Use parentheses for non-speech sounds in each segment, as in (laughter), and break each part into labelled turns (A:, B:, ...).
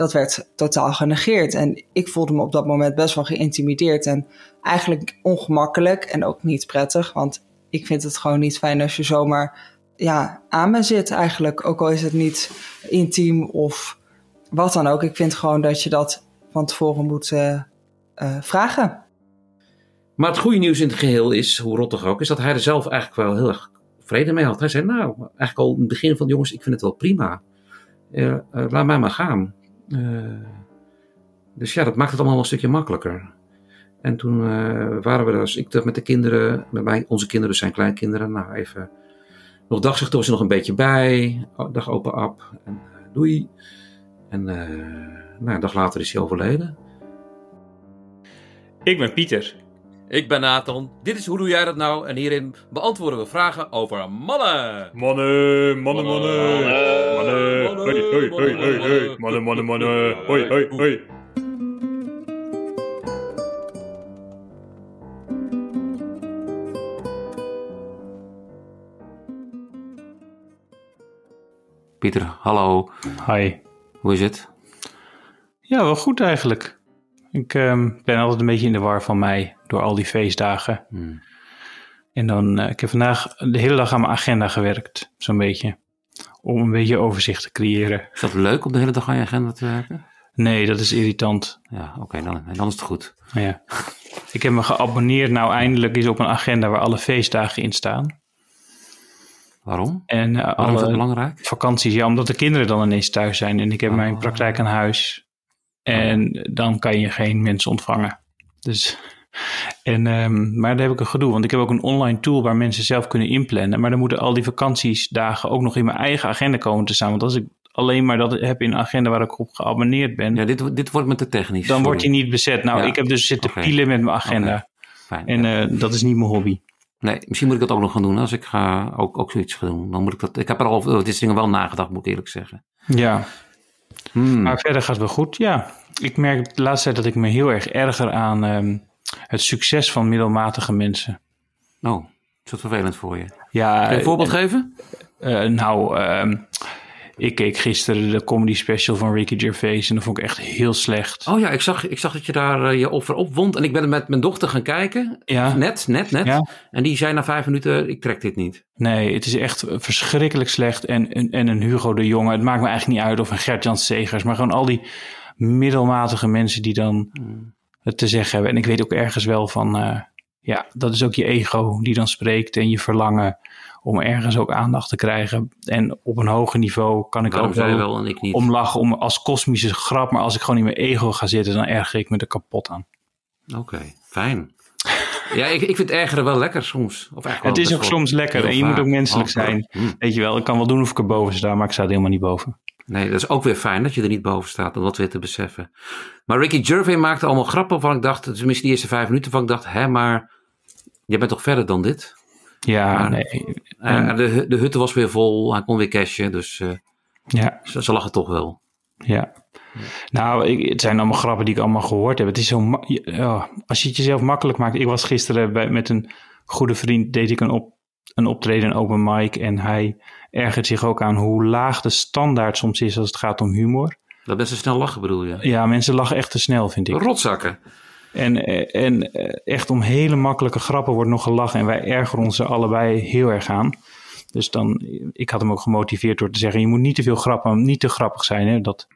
A: dat werd totaal genegeerd. En ik voelde me op dat moment best wel geïntimideerd en eigenlijk ongemakkelijk en ook niet prettig. Want ik vind het gewoon niet fijn als je zomaar ja, aan me zit eigenlijk. Ook al is het niet intiem of wat dan ook. Ik vind gewoon dat je dat van tevoren moet uh, uh, vragen.
B: Maar het goede nieuws in het geheel is, hoe rottig ook, is dat hij er zelf eigenlijk wel heel erg vrede mee had. Hij zei, nou, eigenlijk al in het begin van, jongens, ik vind het wel prima. Uh, laat mij maar gaan. Dus ja, dat maakt het allemaal wel een stukje makkelijker. En toen waren we dus, ik met de kinderen, met mij, onze kinderen, dus zijn kleinkinderen, nou even, nog dagzicht was er nog een beetje bij, dag open ap en doei. En nou, een dag later is hij overleden.
C: Ik ben Pieter.
D: Ik ben Nathan. Dit is Hoe Doe Jij Dat Nou? En hierin beantwoorden we vragen over mannen.
C: Mannen, mannen, mannen. Mannen, hoi, hoi, hoi, hoi, hoi. Mannen, mannen, mannen. Hoi, hoi, hoi.
B: Pieter, hallo.
E: Hi.
B: Hoe is het?
E: Ja, wel goed eigenlijk. Ik um, ben altijd een beetje in de war van mij door al die feestdagen. Hmm. En dan, uh, ik heb vandaag de hele dag aan mijn agenda gewerkt, zo'n beetje. Om een beetje overzicht te creëren.
B: Is dat leuk om de hele dag aan je agenda te werken?
E: Nee, dat is irritant.
B: Ja, oké, dan, dan is het goed.
E: Ja. Ik heb me geabonneerd nou eindelijk eens op een agenda waar alle feestdagen in staan.
B: Waarom?
E: En uh,
B: Waarom is dat belangrijk?
E: Vakanties, ja, omdat de kinderen dan ineens thuis zijn en ik heb oh. mijn praktijk aan huis. En dan kan je geen mensen ontvangen. Dus, en, um, maar daar heb ik een gedoe, want ik heb ook een online tool waar mensen zelf kunnen inplannen. Maar dan moeten al die vakantiesdagen ook nog in mijn eigen agenda komen te staan. Want als ik alleen maar dat heb in een agenda waar ik op geabonneerd ben.
B: Ja, dit, dit wordt met de technisch.
E: Dan wordt hij niet bezet. Nou, ja. ik heb dus zitten okay. pielen met mijn agenda. Okay. Fijn, en ja. uh, dat is niet mijn hobby.
B: Nee, misschien moet ik dat ook nog gaan doen. Als ik ga ook, ook zoiets gaan doen. Dan moet ik dat. Ik heb er al over dit dingen wel nagedacht, moet ik eerlijk zeggen.
E: Ja. Hmm. Maar verder gaat het wel goed. Ja, ik merk de laatste tijd dat ik me heel erg erger aan um, het succes van middelmatige mensen.
B: Oh, is dat vervelend voor je?
E: Ja.
B: Kun je een voorbeeld uh, geven?
E: Uh, nou, uh, ik keek gisteren de comedy special van Ricky Gervais en dat vond ik echt heel slecht.
B: Oh ja, ik zag, ik zag dat je daar je over opwond en ik ben met mijn dochter gaan kijken.
E: Ja.
B: Net, net, net.
E: Ja.
B: En die zei na vijf minuten, ik trek dit niet.
E: Nee, het is echt verschrikkelijk slecht. En, en, en een Hugo de Jonge, het maakt me eigenlijk niet uit of een Gert-Jan Segers, maar gewoon al die middelmatige mensen die dan
B: Hmm.
E: het te zeggen hebben. En ik weet ook ergens wel van, uh, ja, dat is ook je ego die dan spreekt en je verlangen om ergens ook aandacht te krijgen. En op een hoger niveau kan ik
B: Waarom
E: ook wel,
B: wel en ik niet?
E: om lachen om, als kosmische grap. Maar als ik gewoon in mijn ego ga zitten, dan erger ik me er kapot aan.
B: Oké, okay, fijn. Ja, ik, ik vind ergeren wel lekker soms. Of
E: het is ook soms lekker en je moet ook menselijk zijn. Hmm. Weet je wel, ik kan wel doen of ik er boven sta, maar ik sta er helemaal niet boven.
B: Nee, dat is ook weer fijn dat je er niet boven staat om dat weer te beseffen. Maar Ricky Gervais maakte allemaal grappen van ik dacht, tenminste die eerste vijf minuten van ik dacht, hè, maar je bent toch verder dan dit?
E: Ja,
B: maar,
E: nee.
B: Uh, de, de hutte was weer vol, hij kon weer cashen, dus uh,
E: ja.
B: ze, ze lachen toch wel.
E: Ja. Nou, ik, het zijn allemaal grappen die ik allemaal gehoord heb. Het is zo, ja, als je het jezelf makkelijk maakt. Ik was gisteren bij, met een goede vriend, deed ik een, op, een optreden, een open mic. En hij ergert zich ook aan hoe laag de standaard soms is als het gaat om humor.
B: Dat mensen snel lachen bedoel je?
E: Ja, mensen lachen echt te snel, vind ik.
B: Rotzakken.
E: En, en echt om hele makkelijke grappen wordt nog gelachen. En wij ergeren ons er allebei heel erg aan. Dus dan, ik had hem ook gemotiveerd door te zeggen: je moet niet te veel grappen, niet te grappig zijn. Hè? Dat,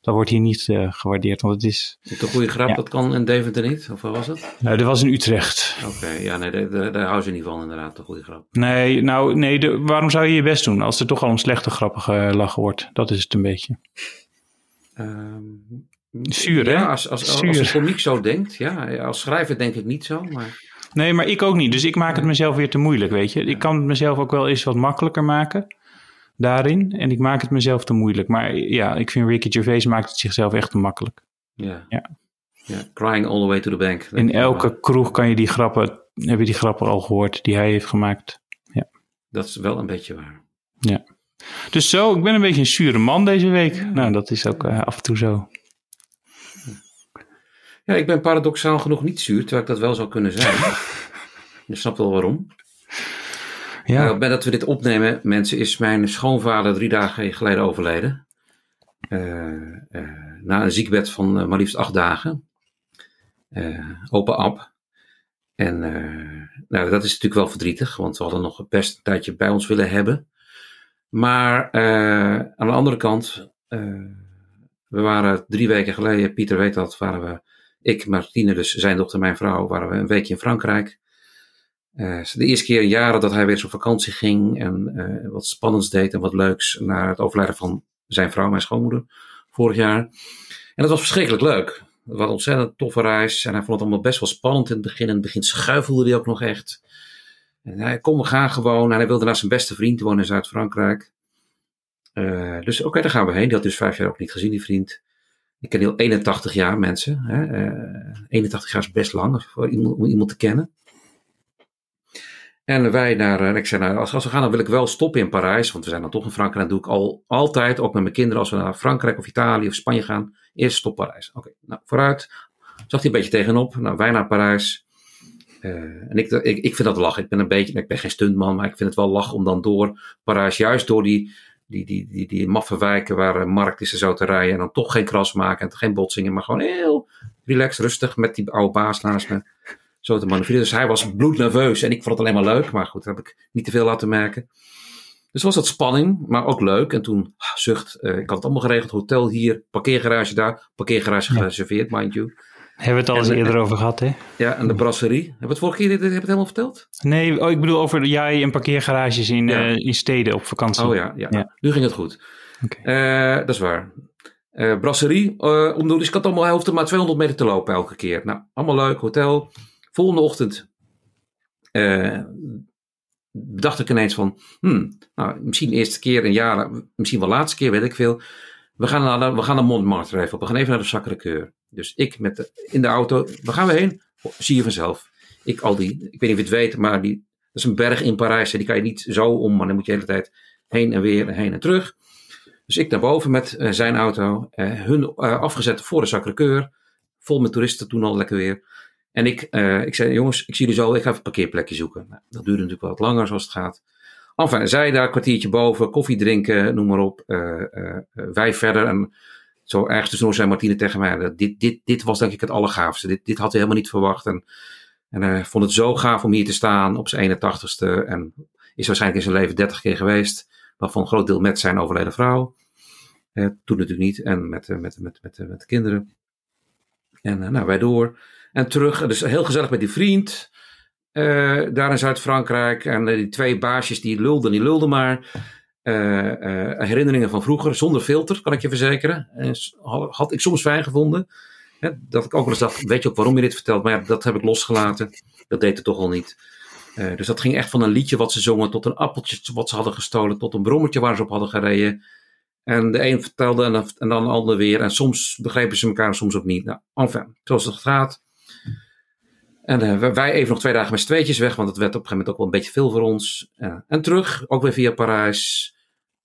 E: dat wordt hier niet uh, gewaardeerd. Want het is.
B: De goede grap, ja. dat kan in Deventer niet? Of wat was het?
E: Nou, dat was in Utrecht.
B: Oké, okay, ja, nee, daar, daar houden ze niet van, inderdaad, de goede grap.
E: Nee, nou, nee, de, waarom zou je je best doen als er toch al om slechte grappen gelachen wordt? Dat is het een beetje.
B: Um,
E: Zuur, hè?
B: Ja, als, als,
E: Zuur.
B: als een komiek zo denkt, ja. Als schrijver denk ik niet zo, maar...
E: Nee, maar ik ook niet. Dus ik maak het mezelf weer te moeilijk, weet je. Ik kan het mezelf ook wel eens wat makkelijker maken daarin. En ik maak het mezelf te moeilijk. Maar ja, ik vind Ricky Gervais maakt het zichzelf echt te makkelijk.
B: Ja.
E: ja.
B: ja. Crying all the way to the bank.
E: In elke kroeg kan je die grappen, heb je die grappen al gehoord die hij heeft gemaakt. Ja.
B: Dat is wel een beetje waar.
E: Ja. Dus zo, ik ben een beetje een zure man deze week. Nou, dat is ook uh, af en toe zo.
B: Ja, ik ben paradoxaal genoeg niet zuur, terwijl ik dat wel zou kunnen zijn. (laughs) Je snapt wel waarom.
E: Ja.
B: Nou, bij dat we dit opnemen, mensen, is mijn schoonvader drie dagen geleden overleden. Uh, uh, na een ziekbed van eh, maar liefst acht dagen. Eh, open ab. En eh, nou, dat is natuurlijk wel verdrietig, want we hadden nog best een tijdje bij ons willen hebben. Maar eh, aan de andere kant, eh, we waren drie weken geleden, Pieter weet dat, waren we, ik, Martine, dus zijn dochter, mijn vrouw, waren we een weekje in Frankrijk. Eh, de eerste keer in jaren dat hij weer eens op vakantie ging en eh, wat spannends deed en wat leuks naar het overlijden van zijn vrouw, mijn schoonmoeder, vorig jaar. En dat was verschrikkelijk leuk. Het was een ontzettend toffe reis en hij vond het allemaal best wel spannend in het begin. In het begin schuifelde hij ook nog echt. En hij kon, we gaan gewoon. En hij wilde naar zijn beste vriend wonen in Zuid-Frankrijk. Eh, dus oké, daar gaan we heen. Die had dus vijf jaar ook niet gezien, die vriend. Ik ken heel 81 jaar mensen. Hè? Eh, 81 jaar is best lang voor iemand, om iemand te kennen. En wij naar, en ik zei, nou, als, we gaan, dan wil ik wel stoppen in Parijs. Want we zijn dan toch in Frankrijk. Dat doe ik al, altijd, ook met mijn kinderen, als we naar Frankrijk of Italië of Spanje gaan. Eerst stop Parijs. Oké, nou, vooruit. Zag hij een beetje tegenop. Nou, wij naar Parijs. Eh, en ik, ik, ik vind dat lachen. Ik ben een beetje, ik ben geen stuntman, maar ik vind het wel lachen om dan door Parijs, juist door die, die, die, die, die maffe wijken waar een markt is en zo te rijden. En dan toch geen kras maken en geen botsingen, maar gewoon heel relaxed, rustig met die oude baas naast me zo te manoeuvreren. Dus hij was bloednerveus en ik vond het alleen maar leuk. Maar goed, heb ik niet te veel laten merken. Dus was dat spanning, maar ook leuk. En toen, ah, zucht, eh, ik had het allemaal geregeld. Hotel hier, parkeergarage daar. Parkeergarage
E: Ja.
B: gereserveerd, mind you.
E: Hebben we het al eens
B: En-
E: eerder over gehad, hè?
B: Ja, en de brasserie. Hebben we het vorige keer heb je het helemaal verteld?
E: Nee, oh, ik bedoel over jij en parkeergarages in,
B: Ja.
E: eh, in steden op vakantie.
B: Oh ja, ja.
E: Ja.
B: Nu ging het goed.
E: Oké.
B: Eh, dat is waar. Eh, brasserie eh omdoen. Dus ik had allemaal, hoefde maar 200 meter te lopen elke keer. Nou, allemaal leuk, hotel. Volgende ochtend eh, bedacht ik ineens van, hmm, nou, misschien eerste keer in jaren, misschien wel laatste keer, weet ik veel. We gaan naar, we gaan naar Montmartre even. We gaan even naar de Sacré-Cœur. Dus ik met de, in de auto. Waar gaan we heen? Zie je vanzelf. Ik al die, ik weet niet of je het weet, maar die, dat is een berg in Parijs. Die kan je niet zo om, maar dan moet je de hele tijd heen en weer, heen en terug. Dus ik naar boven met eh, zijn auto. eh, hun afgezet voor de Sacré-Cœur. Vol met toeristen toen al lekker weer. En ik, eh, ik zei, jongens, ik zie jullie zo, ik ga even een parkeerplekje zoeken. Nou, dat duurde natuurlijk wel wat langer zoals het gaat. Enfin, zij daar kwartiertje boven, koffie drinken, noem maar op. Eh, eh, wij verder. En zo ergens tussendoor zei Martine tegen mij, dat dit, dit, dit was denk ik het allergaafste. Dit, dit had hij helemaal niet verwacht. En, en hij vond het zo gaaf om hier te staan op zijn 81ste. En is waarschijnlijk in zijn leven 30 keer geweest. Waarvan een groot deel met zijn overleden vrouw. Toen natuurlijk niet. En met, met, met, met, met de kinderen. En nou, wij door. En terug. Dus heel gezellig met die vriend. eh, daar in Zuid-Frankrijk. En eh, die twee baasjes die lulden, die lulden maar. Eh, herinneringen van vroeger, zonder filter, kan ik je verzekeren. Had, ik soms fijn gevonden. Hè, dat ik ook wel eens dacht, weet je ook waarom je dit vertelt? Maar dat heb ik losgelaten. Dat deed het toch al niet. Dus dat ging echt van een liedje wat ze zongen, tot een appeltje wat ze hadden gestolen, tot een brommetje waar ze op hadden gereden. En de een vertelde en dan, de ander weer. En soms begrepen ze elkaar soms ook niet. Nou, enfin, zoals het gaat. En eh, wij- even nog twee dagen met z'n tweetjes weg, want het werd op een gegeven moment ook wel een beetje veel voor ons. Eh, en terug, ook weer via Parijs.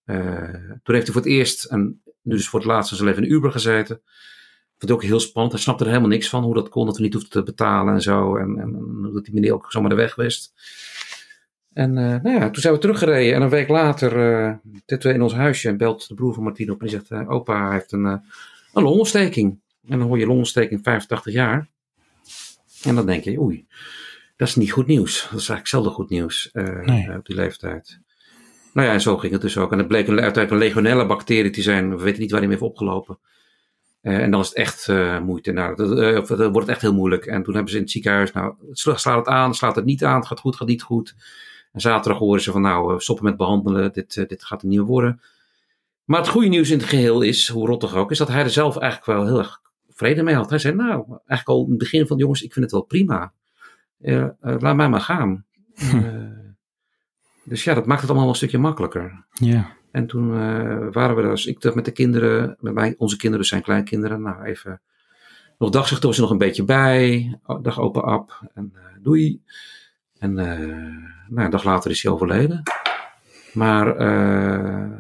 B: Eh, toen heeft hij voor het eerst, en nu dus voor het laatst in zijn leven in Uber gezeten. Vond hij ook heel spannend. Hij snapte er helemaal niks van, hoe dat kon, dat we niet hoefden te betalen en zo. En, en, dat die meneer ook zomaar de weg wist. En nou ja, toen zijn we teruggereden. En een week later zitten we in ons huisje en belt de broer van Martine op en zegt: Opa heeft een, een longontsteking. En dan hoor je longontsteking 85 jaar. En dan denk je: Oei, dat is niet goed nieuws. Dat is eigenlijk zelden goed nieuws eh,
E: Nee.
B: eh, op die leeftijd. Nou ja, en zo ging het dus ook. En het bleek een, uiteindelijk een legionella-bacterie te zijn. We weten niet waar die mee heeft opgelopen. Eh, en dan is het echt moeite. Nou, dat, dan wordt het echt heel moeilijk. En toen hebben ze in het ziekenhuis, nou, sla- slaat het aan, slaat het niet aan, het gaat goed, gaat niet goed. En zaterdag horen ze van, nou, stoppen met behandelen, dit, dit gaat er niet meer worden. Maar het goede nieuws in het geheel is, hoe rottig ook, is dat hij er zelf eigenlijk wel heel erg vrede mee had. Hij zei, nou, eigenlijk al in het begin van, jongens, ik vind het wel prima. Eh, eh, laat mij maar gaan.
E: Hm.
B: Eh, dus ja, dat maakt het allemaal een stukje makkelijker.
E: Ja.
B: En toen waren we daar, dus ik dacht met de kinderen, met mij, onze kinderen zijn kleinkinderen, nou even, nog dagzucht was er nog een beetje bij, O- dag open ap en eh, doei. En nou, een dag later is hij overleden. Maar, eh,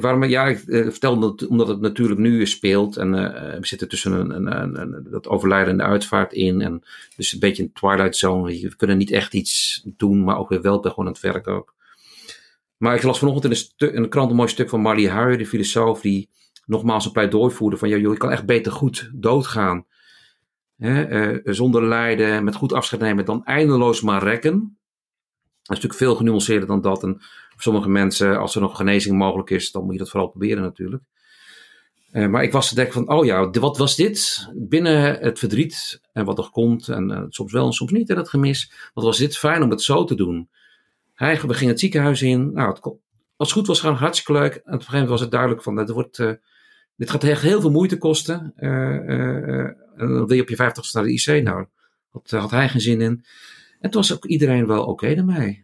B: waarom, ja, ik eh, vertel dat omdat het natuurlijk nu speelt en eh, we zitten tussen een, een, een, een- dat overlijden en de uitvaart in en dus een beetje een twilight zone. We kunnen niet echt iets doen, maar ook weer wel, ben gewoon aan het werk ook. Maar ik las vanochtend in, stu- in de krant een mooi stuk van Marley Huijer, de filosoof, die nogmaals een pleidooi voerde van, joh, je kan echt beter goed doodgaan. Hè, eh, zonder lijden, met goed afscheid nemen, dan eindeloos maar rekken. Dat is natuurlijk veel genuanceerder dan dat. En sommige mensen, als er nog genezing mogelijk is, dan moet je dat vooral proberen natuurlijk. Eh, maar ik was te denken van, oh ja, wat was dit? Binnen het verdriet en wat er komt, en eh, soms wel en soms niet, en dat gemis. Wat was dit fijn om het zo te doen? Hij, we gingen het ziekenhuis in. Nou, het, als het goed was, gewoon hartstikke leuk. En op een gegeven moment was het duidelijk van, het wordt, eh, dit gaat heel veel moeite kosten. Eh, eh, eh, en dan wil je op je vijftigste naar de IC. Nou, dat had hij geen zin in. En toen was ook iedereen wel oké ermee.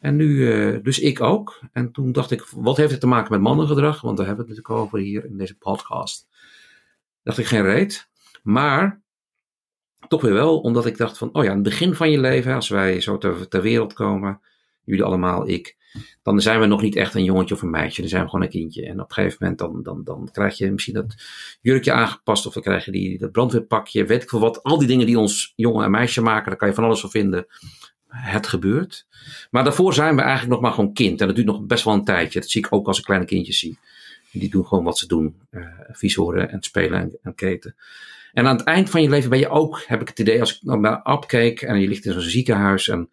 B: En nu, eh, dus ik ook. En toen dacht ik, wat heeft het te maken met mannengedrag? Want daar hebben we het natuurlijk over hier in deze podcast. Dacht ik geen reet. Maar toch weer wel, omdat ik dacht van, oh ja, aan het begin van je leven, als wij zo ter, wereld komen, jullie allemaal, ik, dan zijn we nog niet echt een jongetje of een meisje. Dan zijn we gewoon een kindje. En op een gegeven moment dan, dan, dan krijg je misschien dat jurkje aangepast of dan krijg je die, dat brandweerpakje, weet ik veel wat. Al die dingen die ons jongen en meisje maken, daar kan je van alles van vinden. Het gebeurt. Maar daarvoor zijn we eigenlijk nog maar gewoon kind. En dat duurt nog best wel een tijdje. Dat zie ik ook als ik kleine kindjes zie. Die doen gewoon wat ze doen. eh vies horen en spelen en, en keten. En aan het eind van je leven ben je ook, heb ik het idee, als ik naar Ab keek en je ligt in zo'n ziekenhuis en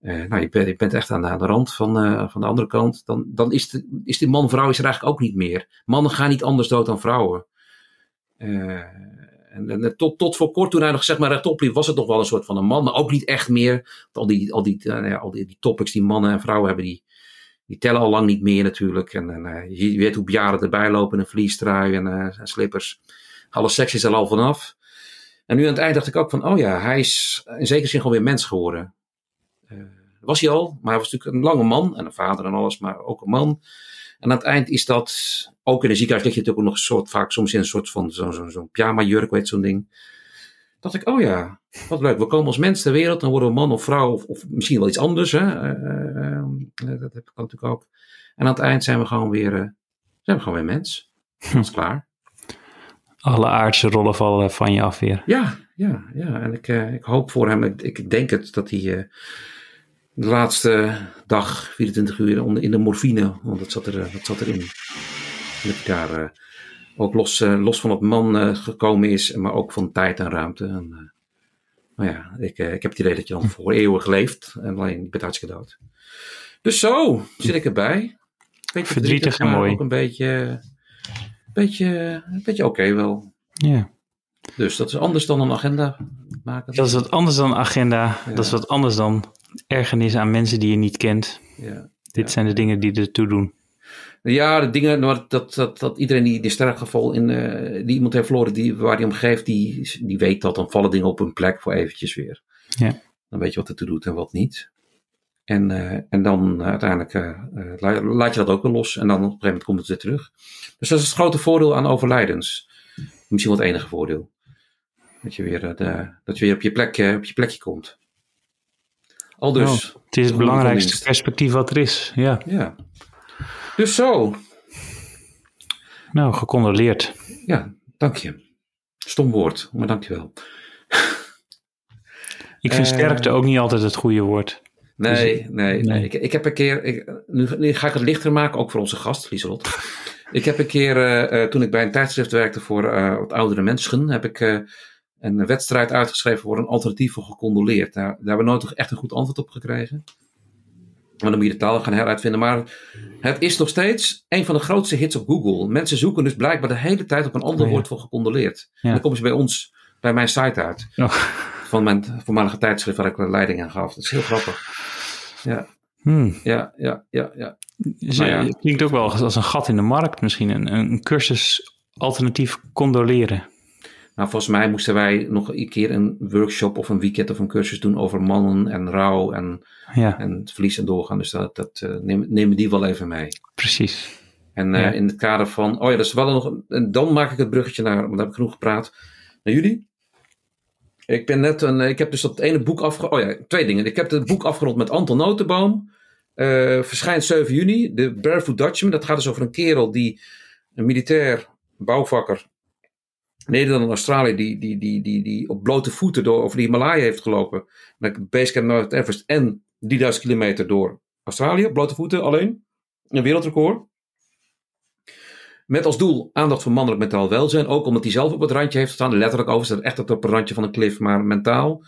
B: eh, nou, je, bent, echt aan de, aan de rand van, eh, van de andere kant, dan, dan is, de, is die man-vrouw is er eigenlijk ook niet meer. Mannen gaan niet anders dood dan vrouwen. En, tot, tot voor kort, toen hij nog zeg maar rechtop liep, was het nog wel een soort van een man, maar ook niet echt meer. Al die, al die, ja, al die, die topics die mannen en vrouwen hebben, die, die tellen al lang niet meer natuurlijk. En, en eh, je weet hoe bejaarden erbij lopen een vliestrui en, eh, en slippers. Alle seks is er al vanaf. En nu aan het eind dacht ik ook van, oh ja, hij is in zekere zin gewoon weer mens geworden. Eh, was hij al, maar hij was natuurlijk een lange man en een vader en alles, maar ook een man. En aan het eind is dat, ook in een ziekenhuis lig je natuurlijk ook nog soort, vaak soms in een soort van zo'n zo, zo pyjama jurk, weet je, zo'n ding. Dacht ik, oh ja, wat leuk. We komen als mens ter wereld, dan worden we man of vrouw, of, of misschien wel iets anders. Hè? Eh, eh, dat heb ik natuurlijk ook. En aan het eind zijn we gewoon weer, zijn we gewoon weer mens. (laughs) Dat is klaar.
E: Alle aardse rollen vallen van je af weer.
B: Ja, ja, ja. En ik, ik hoop voor hem, ik, ik denk het, dat hij de laatste dag, 24 uur, onder, in de morfine, want dat zat, er, dat zat erin. Dat hij daar eh, ook los, eh, los van het man eh, gekomen is, maar ook van tijd en ruimte. En, maar ja, ik, ik heb het idee dat je dan (laughs) voor eeuwig leeft, en alleen je bent hartstikke dood. Dus zo zit ik erbij. Beetje
E: Verdrietig en mooi.
B: Ook een beetje, beetje, een beetje oké wel.
E: Ja.
B: Dus dat is anders dan een agenda maken.
E: Dat is wat anders dan agenda.
B: Ja.
E: Dat is wat anders dan ergernis aan mensen die je niet kent.
B: Ja.
E: Dit
B: Ja.
E: zijn de dingen die ertoe doen.
B: Ja, de dingen dat, dat, dat iedereen die, die sterfgeval in, eh, die iemand heeft verloren die, waar hij om geeft, die, die weet dat. Dan vallen dingen op hun plek voor eventjes weer.
E: Ja.
B: Dan weet je wat er toe doet en wat niet. En, eh, en dan eh, uiteindelijk la- laat je dat ook weer los. En dan op een gegeven moment komt het weer terug. Dus dat is het grote voordeel aan overlijdens. Misschien wel het enige voordeel. Dat je weer, de, dat je weer op, je plek, op je plekje komt. Al dus.
E: Oh, het is het belangrijkste perspectief wat er is. Ja.
B: Ja. Dus zo.
E: Nou, gecondoleerd.
B: Ja, dank je. Stom woord, maar dank je wel.
E: Ik vind
B: Eh,
E: sterkte ook niet altijd het goede woord.
B: Nee,
E: Dus-
B: nee, nee.
E: nee.
B: Ik, ik heb een keer, ik, nu, nu ga ik het lichter maken, ook voor onze gast, Lieselot. ik heb een keer, eh, eh, toen ik bij een tijdschrift werkte voor wat oudere mensen, heb ik een wedstrijd uitgeschreven voor een alternatief voor gecondoleerd. Daar, daar hebben we nooit echt een goed antwoord op gekregen. Maar dan moet je de taal gaan heruitvinden. Maar het is nog steeds een van de grootste hits op Google. Mensen zoeken dus blijkbaar de hele tijd op een ander
E: Oh ja.
B: woord voor gecondoleerd.
E: Ja.
B: En dan komen ze bij ons, bij mijn site uit.
E: Oh.
B: Van mijn voormalige tijdschrift waar ik de leiding aan gaf. Dat is heel grappig. Ja,
E: Hmm.
B: ja, ja, ja. ja.
E: Dus,
B: Nou ja.
E: Het klinkt ook wel als een gat in de markt misschien. Een, een cursus alternatief condoleren.
B: Nou, volgens mij moesten wij nog een keer een workshop of een weekend of een cursus doen over mannen en rouw en,
E: Ja,
B: en het verlies en doorgaan. Dus dat, dat eh, nemen die wel even mee.
E: precies.
B: En eh,
E: Ja.
B: in het kader van, oh ja, dat is wel nog, en dan maak ik het bruggetje naar, want daar heb ik genoeg gepraat, naar jullie. Ik ben net een, ik heb dus dat ene boek afgerond, oh ja, twee dingen. Ik heb het boek afgerond met Anton Notenboom. Eh, verschijnt 7 juni, de Barefoot Dutchman. Dat gaat dus over een kerel die, een militair bouwvakker, Nederland en Australië, die, die, die, die, die op blote voeten door over de Himalaya heeft gelopen. Met Basecamp Mount Everest en 3000 kilometer door Australië, op blote voeten alleen. Een wereldrecord. Met als doel aandacht voor mannelijk mentaal welzijn. Ook omdat hij zelf op het randje heeft gestaan. Letterlijk over echt op het randje van een klif, maar mentaal.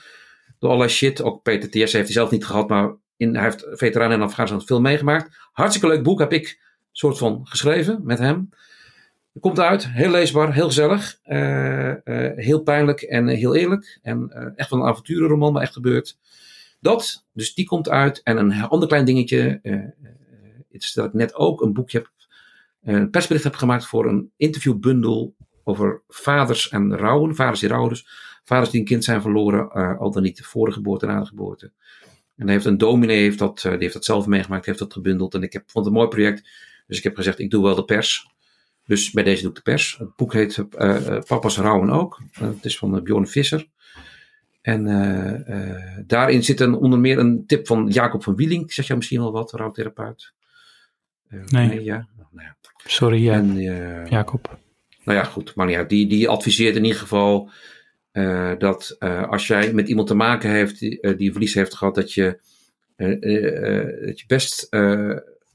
B: Door allerlei shit. Ook PTTS heeft hij zelf niet gehad, maar in, hij heeft veteranen in Afghanistan veel meegemaakt. Hartstikke leuk boek heb ik soort van geschreven met hem. Komt uit, heel leesbaar, heel gezellig. eh, eh, heel pijnlijk en heel eerlijk. En eh, echt wel een avonturenroman, maar echt gebeurt. Dat, dus die komt uit. En een ander klein dingetje. is dat ik net ook een boekje heb een persbericht heb gemaakt voor een interviewbundel over vaders en rouwen. Vaders die rouwen dus. Vaders die een kind zijn verloren, al dan niet voor de geboorte en na de geboorte. En heeft een dominee, heeft dat, die heeft dat zelf meegemaakt, heeft dat gebundeld. En ik heb, vond het een mooi project. Dus ik heb gezegd, ik doe wel de pers. Dus bij deze doe ik de pers. Het boek heet eh, eh, Papa's Rouwen ook. Eh, het is van Bjorn Visser. En daarin zit een, onder meer een tip van Jacob van Wieling. Zeg jij misschien wel wat, rouwtherapeut? Eh,
E: Nee.
B: ja. Nou ja.
E: Sorry, ja,
B: En,
E: Jacob.
B: nou ja, goed, maar ja, die, die adviseert in ieder geval dat als jij met iemand te maken heeft die, die verlies heeft gehad, dat je, dat je best,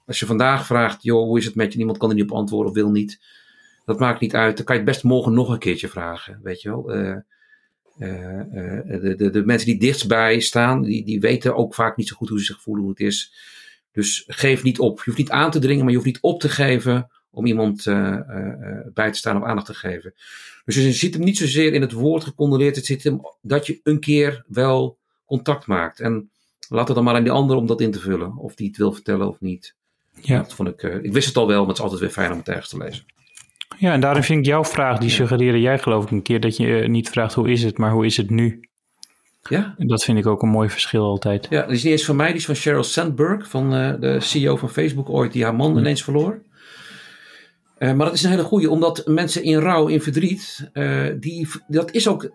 B: als je vandaag vraagt, joh, hoe is het met je? Niemand kan er niet op antwoorden of wil niet. Dat maakt niet uit. Dan kan je het best morgen nog een keertje vragen, weet je wel. Eh, eh, eh, de, de, de mensen die dichtstbij staan, die, die weten ook vaak niet zo goed hoe ze zich voelen, hoe het is. Dus geef niet op. Je hoeft niet aan te dringen, maar je hoeft niet op te geven om iemand bij te staan of aandacht te geven. Dus je ziet hem niet zozeer in het woord gecondoleerd. Het zit hem dat je een keer wel contact maakt. En laat het dan maar aan die ander om dat in te vullen. Of die het wil vertellen of niet.
E: Ja.
B: Dat vond ik, eh, ik wist het al wel, maar het is altijd weer fijn om het ergens te lezen.
E: Ja, en daarin vind ik jouw vraag, die suggereerde jij geloof ik een keer, dat je eh, niet vraagt hoe is het, maar hoe is het nu?
B: Ja,
E: En dat vind ik ook een mooi verschil altijd.
B: ja die is niet eens van mij, die is van Sheryl Sandberg, van eh, de CEO van Facebook ooit, die haar man ineens verloor. Maar dat is een hele goeie, omdat mensen in rouw, in verdriet, die, dat is ook,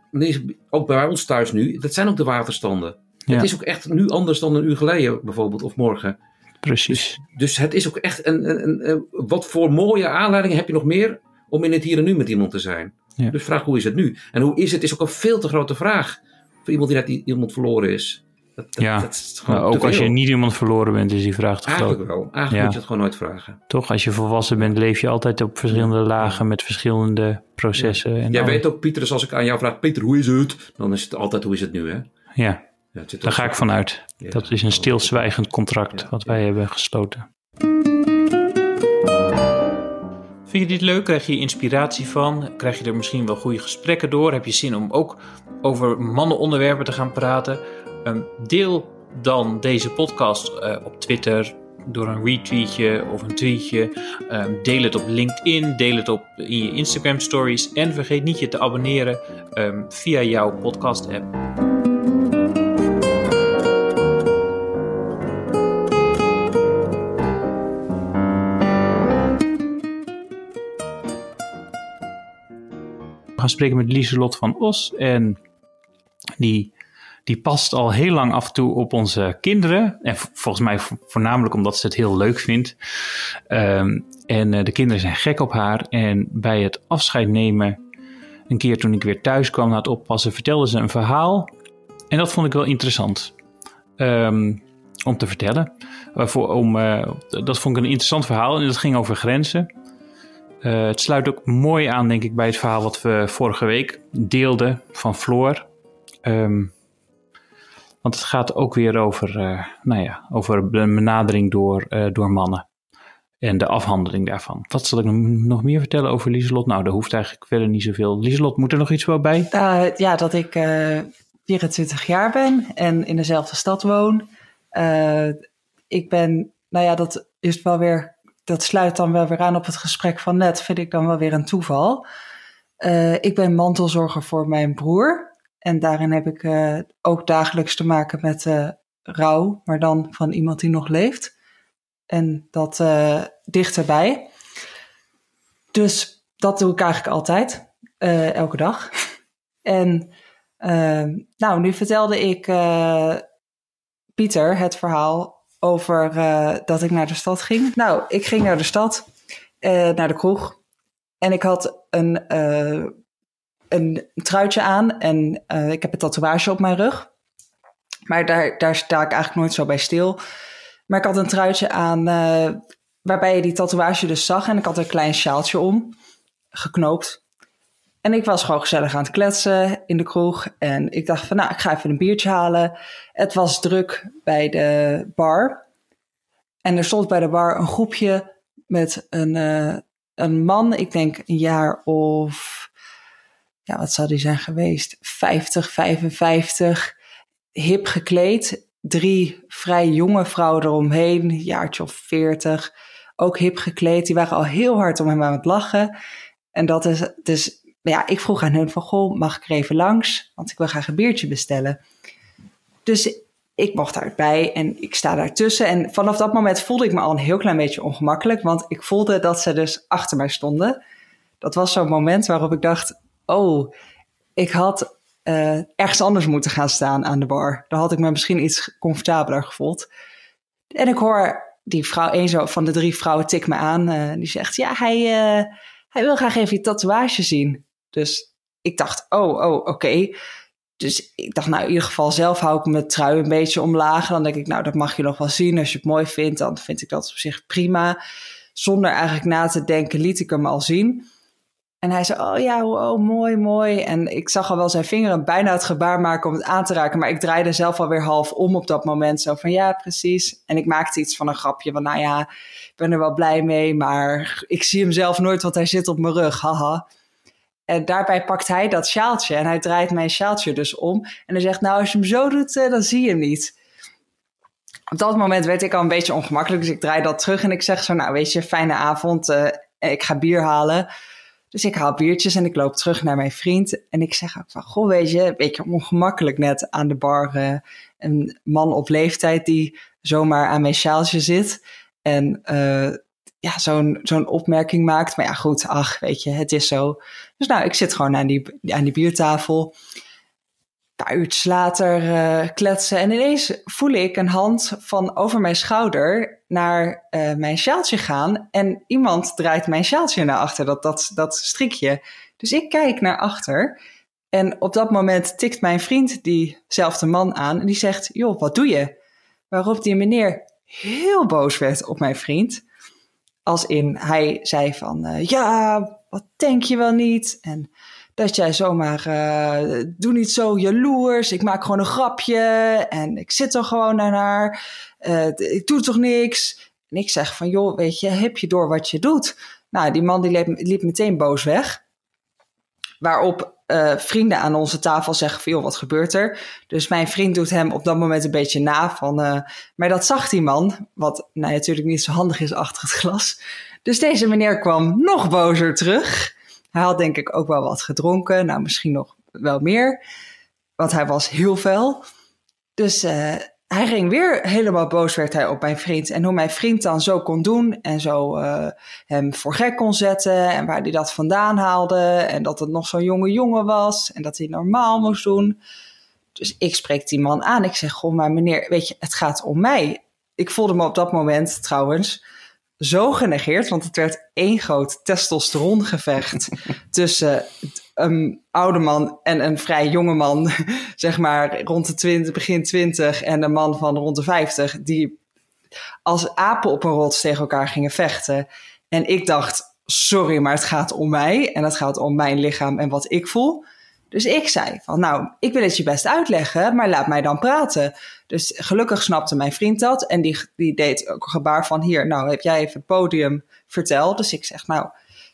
B: ook bij ons thuis nu, dat zijn ook de waterstanden.
E: Ja.
B: Het is ook echt nu anders dan een uur geleden bijvoorbeeld, of morgen.
E: Precies.
B: Dus het is ook echt een, een, een, wat voor mooie aanleidingen heb je nog meer om in het hier en nu met iemand te zijn.
E: Ja.
B: Dus vraag hoe is het nu? En hoe is het is ook een veel te grote vraag voor iemand die net iemand verloren is. Dat, dat,
E: Ja,
B: dat
E: ook als je niet iemand verloren bent, is die vraag te groot.
B: Eigenlijk wel. Eigenlijk
E: Ja.
B: moet je het gewoon nooit vragen.
E: Toch, als je volwassen bent, leef je altijd op verschillende lagen met verschillende processen. En
B: Jij weet ook, Pieter, dus als ik aan jou vraag, Pieter, hoe is het? Dan is het altijd, hoe is het nu, hè?
E: Ja,
B: Ja,
E: daar ga ik vanuit.
B: Ja.
E: Dat is een stilzwijgend contract wat wij hebben gesloten. Vind je dit leuk? Krijg je inspiratie van? Krijg je er misschien wel goede gesprekken door? Heb je zin om ook over mannenonderwerpen te gaan praten? Ehm, deel dan deze podcast eh, op Twitter door een retweetje of een tweetje. Ehm, deel het op LinkedIn, deel het op in je Instagram stories. En vergeet niet je te abonneren ehm, via jouw podcast app. Gaan spreken met Lieselot van Os. En die, die past al heel lang af en toe op onze kinderen. En volgens mij vo- voornamelijk omdat ze het heel leuk vindt. Ehm, en eh, de kinderen zijn gek op haar. En bij het afscheid nemen, een keer toen ik weer thuis kwam na het oppassen, vertelde ze een verhaal. En dat vond ik wel interessant. Ehm, om te vertellen. Voor, om, eh, dat vond ik een interessant verhaal. En dat ging over grenzen. Eh, het sluit ook mooi aan, denk ik, bij het verhaal wat we vorige week deelden van Floor. Ehm, want het gaat ook weer over, eh, nou ja, over de benadering door, eh, door mannen. En de afhandeling daarvan. Wat zal ik nog- meer vertellen over Lieselot? Nou, daar hoeft eigenlijk verder niet zoveel. Lieselot, moet er nog iets wel bij?
A: Eh, ja, dat ik eh 24 jaar ben en in dezelfde stad woon. Ik ben, nou ja, dat is wel weer, dat sluit dan wel weer aan op het gesprek van net, vind ik dan wel weer een toeval. Eh, ik ben mantelzorger voor mijn broer en daarin heb ik eh, ook dagelijks te maken met eh, rouw, maar dan van iemand die nog leeft. En dat dichterbij. Dus dat doe ik eigenlijk altijd, elke dag. (laughs) En uh, nou, nu vertelde ik uh, Pieter het verhaal over uh, dat ik naar de stad ging. Nou, ik ging naar de stad, uh, naar de kroeg. En ik had een, uh, een truitje aan en ik heb een tatoeage op mijn rug. Maar daar, daar sta ik eigenlijk nooit zo bij stil. Maar ik had een truitje aan waarbij je die tatoeage dus zag. En ik had een klein sjaaltje om, geknoopt. En ik was gewoon gezellig aan het kletsen in de kroeg. En ik dacht van, nou, ik ga even een biertje halen. Het was druk bij de bar. En er stond bij de bar een groepje met een, uh, een man, ik denk een jaar of, ja, wat zou die zijn geweest? 50, 55, hip gekleed. Drie vrij jonge vrouwen eromheen, een jaartje of 40, ook hip gekleed. Die waren al heel hard om hem aan het lachen. En dat is, dus ja, ik vroeg aan hun van, goh, mag ik er even langs? Want ik wil graag een biertje bestellen. Dus ik mocht daarbij en ik sta daartussen. En vanaf dat moment voelde ik me al een heel klein beetje ongemakkelijk. Want ik voelde dat ze dus achter mij stonden. Dat was zo'n moment waarop ik dacht, oh, ik had uh, ergens anders moeten gaan staan aan de bar. Dan had ik me misschien iets comfortabeler gevoeld. En ik hoor die vrouw, een van de drie vrouwen tik me aan. Uh, die zegt, ja, hij, uh, hij wil graag even je tatoeage zien. Dus ik dacht, oh, oh, oké. Dus ik dacht, nou, in ieder geval zelf hou ik mijn trui een beetje omlaag. Dan denk ik, nou, dat mag je nog wel zien. Als je het mooi vindt, dan vind ik dat op zich prima. Zonder eigenlijk na te denken, liet ik hem al zien. En hij zei, oh ja, oh, mooi, mooi. En ik zag al wel zijn vingeren bijna het gebaar maken om het aan te raken. Maar ik draaide zelf alweer half om op dat moment. Zo van, ja, precies. En ik maakte iets van een grapje van, nou ja, ik ben er wel blij mee. Maar ik zie hem zelf nooit, want hij zit op mijn rug, haha. En daarbij pakt hij dat sjaaltje en hij draait mijn sjaaltje dus om. En hij zegt, nou als je hem zo doet, eh, dan zie je hem niet. Op dat moment werd ik al een beetje ongemakkelijk, dus ik draai dat terug en ik zeg zo, nou weet je, fijne avond, uh, ik ga bier halen. Dus ik haal biertjes en ik loop terug naar mijn vriend. En ik zeg ook van, goh, weet je, een beetje ongemakkelijk net aan de bar. Uh, een man op leeftijd die zomaar aan mijn sjaaltje zit. En ja, zo'n zo'n opmerking maakt. Maar ja, goed, ach, weet je, het is zo. Dus nou, ik zit gewoon aan die, aan die biertafel. Een paar uurtjes later uh, kletsen en ineens voel ik een hand van over mijn schouder naar uh, mijn sjaaltje gaan. En iemand draait mijn sjaaltje naar achter, dat, dat, dat strikje. Dus ik kijk naar achter. En op dat moment tikt mijn vriend diezelfde man aan en die zegt: Joh, wat doe je? Waarop die meneer heel boos werd op mijn vriend. Als in, hij zei van, uh, ja, wat denk je wel niet? En dat jij zomaar, uh, doe niet zo jaloers. Ik maak gewoon een grapje en ik zit er gewoon naar haar. Uh, ik doe toch niks? En ik zeg van, joh, weet je, heb je door wat je doet? Nou, die man die liep, liep meteen boos weg. Waarop uh, vrienden aan onze tafel zeggen van, wat gebeurt er? Dus mijn vriend doet hem op dat moment een beetje na van, uh, maar dat zag die man, wat nou, natuurlijk niet zo handig is achter het glas. Dus deze meneer kwam nog bozer terug. Hij had denk ik ook wel wat gedronken, nou misschien nog wel meer, want hij was heel fel. Dus uh, hij ging weer helemaal boos werd hij op mijn vriend. En hoe mijn vriend dan zo kon doen en zo uh, hem voor gek kon zetten. En waar hij dat vandaan haalde. En dat het nog zo'n jonge jongen was. En dat hij normaal moest doen. Dus ik spreek die man aan. Ik zeg, goh, maar meneer, weet je, het gaat om mij. Ik voelde me op dat moment trouwens zo genegeerd. Want het werd één groot testosterongevecht (laughs) tussen een oude man en een vrij jonge man, (laughs) zeg maar rond de 20, begin 20 en een man van rond de 50, die als apen op een rots tegen elkaar gingen vechten. En ik dacht, sorry, maar het gaat om mij en het gaat om mijn lichaam en wat ik voel. Dus ik zei van, nou, ik wil het je best uitleggen, maar laat mij dan praten. Dus gelukkig snapte mijn vriend dat en die, die deed ook een gebaar van, hier, nou, heb jij even het podium verteld. Dus ik zeg, nou,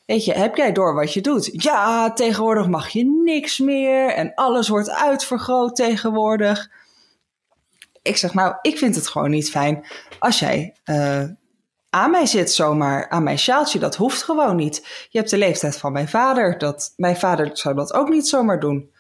A: Weet je, heb jij door wat je doet? Ja, tegenwoordig mag je niks meer en alles wordt uitvergroot tegenwoordig. Ik zeg, nou, ik vind het gewoon niet fijn als jij uh, aan mij zit zomaar, aan mijn sjaaltje. Dat hoeft gewoon niet. Je hebt de leeftijd van mijn vader. Dat, mijn vader zou dat ook niet zomaar doen.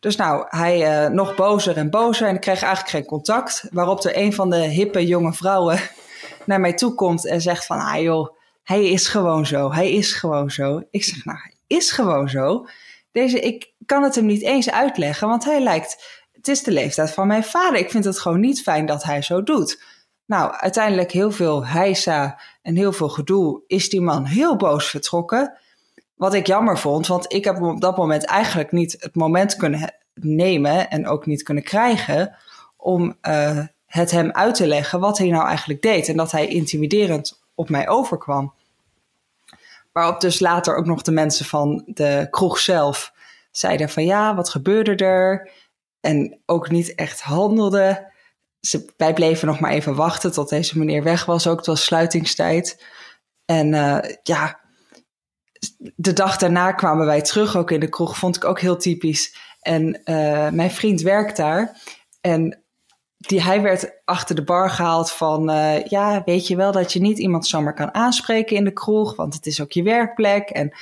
A: Dus nou, hij uh, nog bozer en bozer en ik kreeg eigenlijk geen contact. Waarop er een van de hippe jonge vrouwen (laughs) naar mij toe komt en zegt van, ah joh, hij is gewoon zo. Hij is gewoon zo. Ik zeg, nou, hij is gewoon zo. Deze, ik kan het hem niet eens uitleggen, want hij lijkt. Het is de leeftijd van mijn vader. Ik vind het gewoon niet fijn dat hij zo doet. Nou, uiteindelijk heel veel heisa en heel veel gedoe is die man heel boos vertrokken. Wat ik jammer vond, want ik heb op dat moment eigenlijk niet het moment kunnen nemen en ook niet kunnen krijgen om uh, het hem uit te leggen wat hij nou eigenlijk deed. En dat hij intimiderend op mij overkwam. Waarop dus later ook nog de mensen van de kroeg zelf zeiden van ja, wat gebeurde er? En ook niet echt handelden. Ze, wij bleven nog maar even wachten tot deze meneer weg was. Ook het was sluitingstijd. En uh, ja, de dag daarna kwamen wij terug, ook in de kroeg. Vond ik ook heel typisch. En uh, mijn vriend werkt daar. En die, hij werd achter de bar gehaald van... Uh, ja, weet je wel dat je niet iemand zomaar kan aanspreken in de kroeg... want het is ook je werkplek. En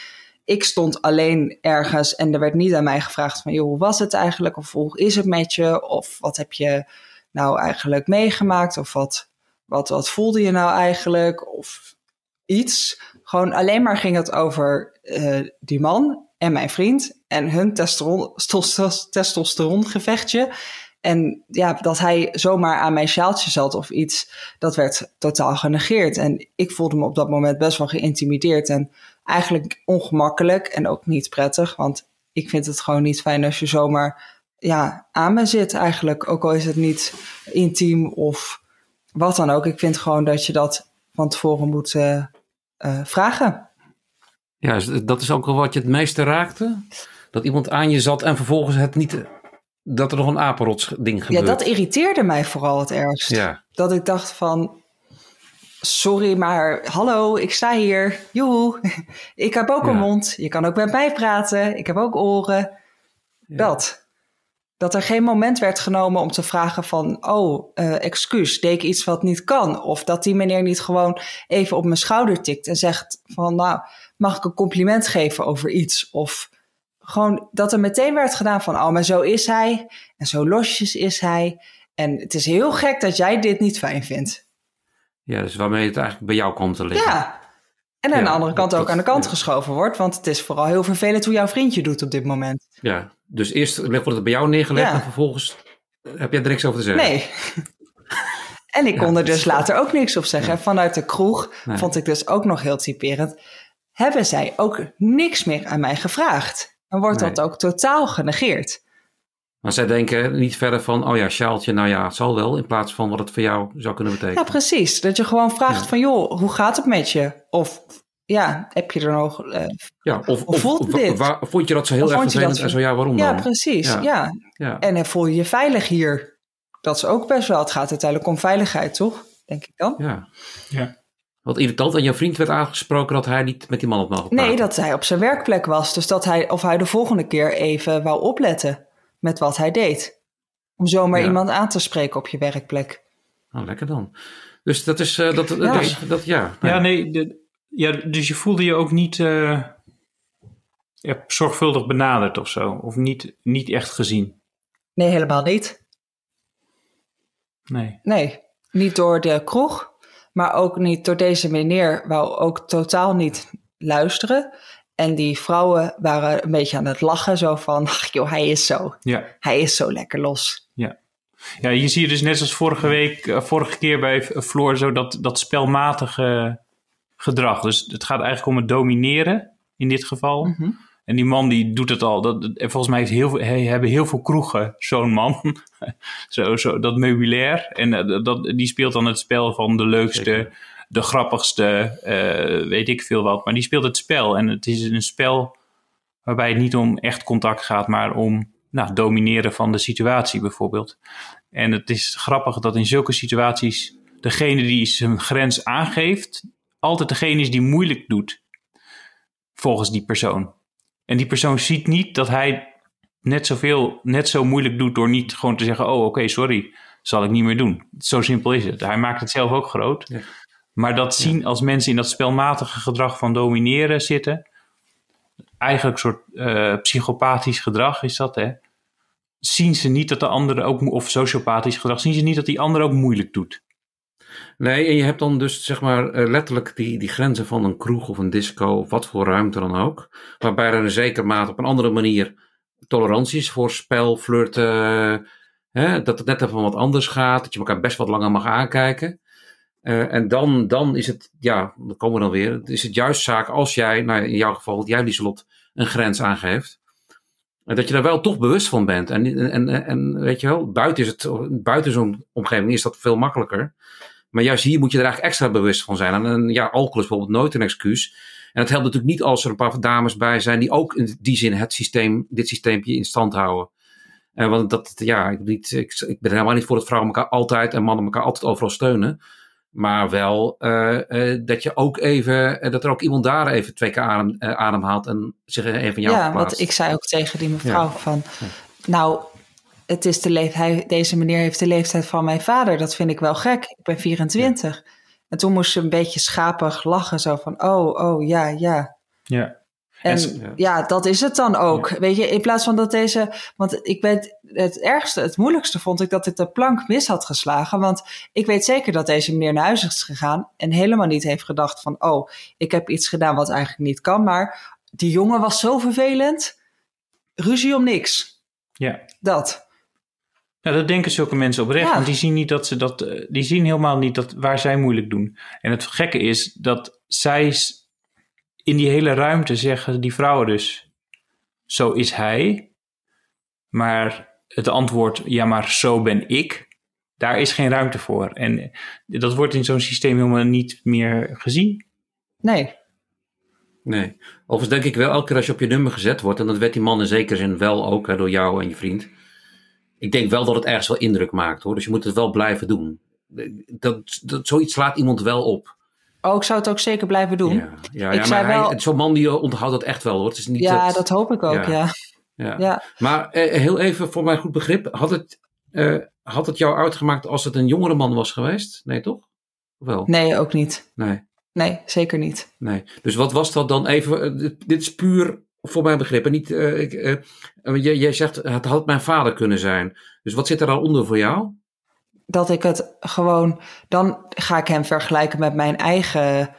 A: ik stond alleen ergens en er werd niet aan mij gevraagd van... joh, hoe was het eigenlijk? Of hoe is het met je? Of wat heb je nou eigenlijk meegemaakt? Of wat, wat, wat voelde je nou eigenlijk? Of iets. Gewoon alleen maar ging het over uh, die man en mijn vriend en hun testosteron, testosterongevechtje. En ja, dat hij zomaar aan mijn sjaaltje zat of iets, dat werd totaal genegeerd. En ik voelde me op dat moment best wel geïntimideerd en eigenlijk ongemakkelijk en ook niet prettig. Want ik vind het gewoon niet fijn als je zomaar ja, aan me zit eigenlijk. Ook al is het niet intiem of wat dan ook. Ik vind gewoon dat je dat van tevoren moet uh, uh, vragen.
B: Ja, dat is ook wel wat je het meeste raakte? Dat iemand aan je zat en vervolgens het niet... Dat er nog een apenrots ding gebeurde.
A: Ja, dat irriteerde mij vooral het ergst.
B: Ja.
A: Dat ik dacht van... Sorry, maar hallo, ik sta hier. Joe, (laughs) ik heb ook
B: Ja.
A: een mond. Je kan ook met mij praten. Ik heb ook oren. Dat. Dat er geen moment werd genomen om te vragen van... oh, eh, excuus, deed ik iets wat niet kan? Of dat die meneer niet gewoon even op mijn schouder tikt en zegt van... nou, mag ik een compliment geven over iets? Of gewoon dat er meteen werd gedaan van... oh, maar zo is hij en zo losjes is hij. En het is heel gek dat jij dit niet fijn vindt.
B: Ja, dus waarmee het eigenlijk bij jou komt te liggen.
A: Ja. En aan
B: Ja,
A: de andere kant
B: dat-
A: ook aan de kant
B: ja.
A: geschoven wordt. Want het is vooral heel vervelend hoe jouw vriendje doet op dit moment.
B: Ja, dus eerst wordt het bij jou neergelegd
A: Ja.
B: en vervolgens heb jij er niks over te zeggen.
A: Nee. (laughs) en ik kon er dus later ook niks op zeggen. En Vanuit de kroeg
B: Nee.
A: vond ik dus ook nog heel typerend. Hebben zij ook niks meer aan mij gevraagd? En wordt
B: Nee.
A: dat ook totaal genegeerd?
B: Maar zij denken niet verder van, oh ja, sjaaltje, nou ja, het zal wel. In plaats van wat het voor jou zou kunnen
A: Ja,
B: betekenen.
A: precies. Dat je gewoon vraagt
B: Ja.
A: van, joh, hoe gaat het met je? Of, ja, heb je er nog... eh,
B: Ja, of,
A: voelt dit?
B: waar- vond je dat zo heel
A: Of
B: erg
A: dat
B: vervelend
A: zo-
B: en zo ja, waarom
A: ja,
B: dan?
A: precies.
B: Ja.
A: Ja.
B: Ja.
A: En eh, voel je je veilig hier? Dat is ook best wel. Het gaat uiteindelijk om veiligheid, toch? Denk ik dan.
B: ja.
E: Ja.
B: Wat irritant. En jouw vriend werd aangesproken dat hij niet met die man op mogen praten.
A: Nee, dat hij op zijn werkplek was. Dus dat hij, of hij de volgende keer even wou opletten met wat hij deed. Om zomaar
B: Ja.
A: iemand aan te spreken op je werkplek.
B: Nou, lekker dan. Dus dat is, eh, dat,
A: Ja.
B: dus, dat, ja.
E: Ja, nee. de- ja, dus je voelde je ook niet eh, ja, zorgvuldig benaderd of zo. Of niet, niet echt gezien.
A: Nee, helemaal niet.
E: Nee.
A: Nee, niet door de kroeg. Maar ook niet door deze meneer. Wou ook totaal niet luisteren. En die vrouwen waren een beetje aan het lachen. Zo van, ach joh, hij is zo.
E: Ja.
A: Hij is zo lekker los.
E: Ja, hier zie je dus net als vorige week, eh, vorige keer bij V- Floor, zo dat, dat spelmatige gedrag. Dus het gaat eigenlijk om het domineren in dit geval.
A: Mhm.
E: En die man die doet het al. Dat, en volgens mij heeft heel veel, hebben heel veel kroegen zo'n man. (laughs) zo, zo, dat meubilair. En eh, dat, die speelt dan het spel van de leukste,
B: Zeker.
E: de grappigste, eh, weet ik veel wat. Maar die speelt het spel. En het is een spel waarbij het niet om echt contact gaat, maar om nou, domineren van de situatie bijvoorbeeld. En het is grappig dat in zulke situaties degene die zijn grens aangeeft, altijd degene is die moeilijk doet. Volgens die persoon. En die persoon ziet niet dat hij net zoveel, net zo moeilijk doet door niet gewoon te zeggen: Oh, oké, sorry, zal ik niet meer doen. Zo simpel is het. Hij maakt het zelf ook groot.
B: Ja.
E: Maar dat zien als mensen in dat spelmatige gedrag van domineren zitten, eigenlijk een soort eh, psychopathisch gedrag is dat, hè? Zien ze niet dat de andere ook, of sociopathisch gedrag, zien ze niet dat die ander ook moeilijk doet.
B: Nee, en je hebt dan dus zeg maar eh, letterlijk die, die grenzen van een kroeg of een disco of wat voor ruimte dan ook. Waarbij er een zekere mate op een andere manier tolerantie voor spel, flirten. Hè, dat het net even wat anders gaat. Dat je elkaar best wat langer mag aankijken. Eh, en dan, dan is het, ja, dan komen we dan weer. Is het juist zaak als jij, nou in jouw geval, jij Lieselot, een grens aangeeft. Dat je daar wel toch bewust van bent. En, en, en, en weet je wel, buiten, is het, buiten zo'n omgeving is dat veel makkelijker. Maar juist hier moet je er eigenlijk extra bewust van zijn. En een, ja, alcohol is bijvoorbeeld nooit een excuus. En het helpt natuurlijk niet als er een paar dames bij zijn die ook in die zin het systeem, dit systeempje in stand houden. En want dat, ja, ik, niet, ik, ik ben helemaal niet voor dat vrouwen elkaar altijd en mannen elkaar altijd overal steunen. Maar wel eh, eh, dat je ook even, eh, dat er ook iemand daar even twee keer adem, eh, adem haalt en zich even van jou
A: ja,
B: verplaatst.
A: want ik zei ook tegen die mevrouw
B: Ja.
A: van... Nou, het is de leef hij, deze meneer heeft de leeftijd van mijn vader. Dat vind ik wel gek. Ik ben 24. En toen moest ze een beetje schapig lachen. Zo van, oh, oh, ja, ja.
E: Ja.
A: En
E: En ze-
B: ja.
A: ja, dat is het dan ook. Weet je, in plaats van dat deze. Want ik weet, het ergste, het moeilijkste vond ik dat ik de plank mis had geslagen. Want ik weet zeker dat deze meneer naar huis is gegaan. En helemaal niet heeft gedacht van: oh, ik heb iets gedaan wat eigenlijk niet kan. Maar die jongen was zo vervelend. Ruzie om niks.
E: ja.
A: Dat.
E: Ja, dat denken zulke mensen oprecht.
A: Ja.
E: Want die zien niet dat ze dat. eh, Die zien helemaal niet dat waar zij moeilijk doen. En het gekke is dat zij in die hele ruimte zeggen die vrouwen dus. Zo is hij. Maar het antwoord, ja, maar zo ben ik. Daar is geen ruimte voor. En eh, dat wordt in zo'n systeem helemaal niet meer gezien.
A: Nee.
B: Nee. Overigens denk ik wel, elke keer als je op je nummer gezet wordt, en dat werd die man in zekere zin wel ook, hè, door jou en je vriend. Ik denk wel dat het ergens wel indruk maakt hoor. Dus je moet het wel blijven doen. Dat, dat, zoiets slaat iemand wel op.
A: Oh, ik zou het ook zeker blijven doen.
B: Ja, ja,
A: Ik
B: ja
A: zei
B: maar
A: wel-
B: zo'n man die onthoudt dat echt wel hoor. Het is niet
A: Ja,
B: dat,
A: dat hoop ik ook,
B: Ja.
A: ja.
B: ja. Maar eh, heel even voor mijn goed begrip. Had het, eh, had het jou uitgemaakt als het een jongere man was geweest? Nee toch? Of wel?
A: Nee, ook niet.
B: Nee.
A: Nee, zeker niet.
B: Nee. Dus wat was dat dan even? eh, dit is puur voor mijn begrip. En niet, eh, ik, eh, jij, jij zegt het had mijn vader kunnen zijn. Dus wat zit er al onder voor jou?
A: dat ik het gewoon. Dan ga ik hem vergelijken met mijn eigen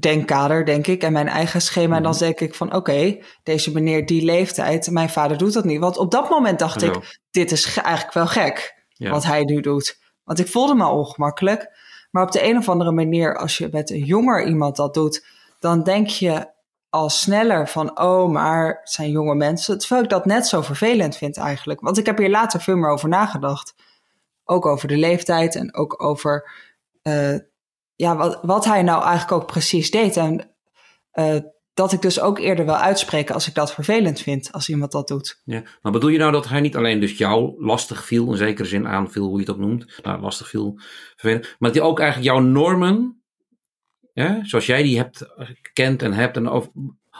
A: denkkader, denk ik. En mijn eigen schema. En dan denk ik van: oké, deze meneer die leeftijd. Mijn vader doet dat niet. Want op dat moment dacht ik: dit is ge- eigenlijk wel gek.
B: Ja.
A: Wat hij nu doet. Want ik voelde me ongemakkelijk. Maar op de een of andere manier, als je met een jonger iemand dat doet, dan denk je al sneller van: oh, maar het zijn jonge mensen. Terwijl ik dat net zo vervelend vind eigenlijk. Want ik heb hier later veel meer over nagedacht. Ook over de leeftijd en ook over eh, ja, wat, wat hij nou eigenlijk ook precies deed. En eh, dat ik dus ook eerder wil uitspreken als ik dat vervelend vind, als iemand dat doet.
B: Ja. Maar bedoel je nou dat hij niet alleen dus jou lastig viel, in zekere zin aanviel, hoe je het ook noemt. Nou, lastig viel, vervelend. Maar dat hij ook eigenlijk jouw normen, ja, zoals jij die hebt gekend en hebt, en over,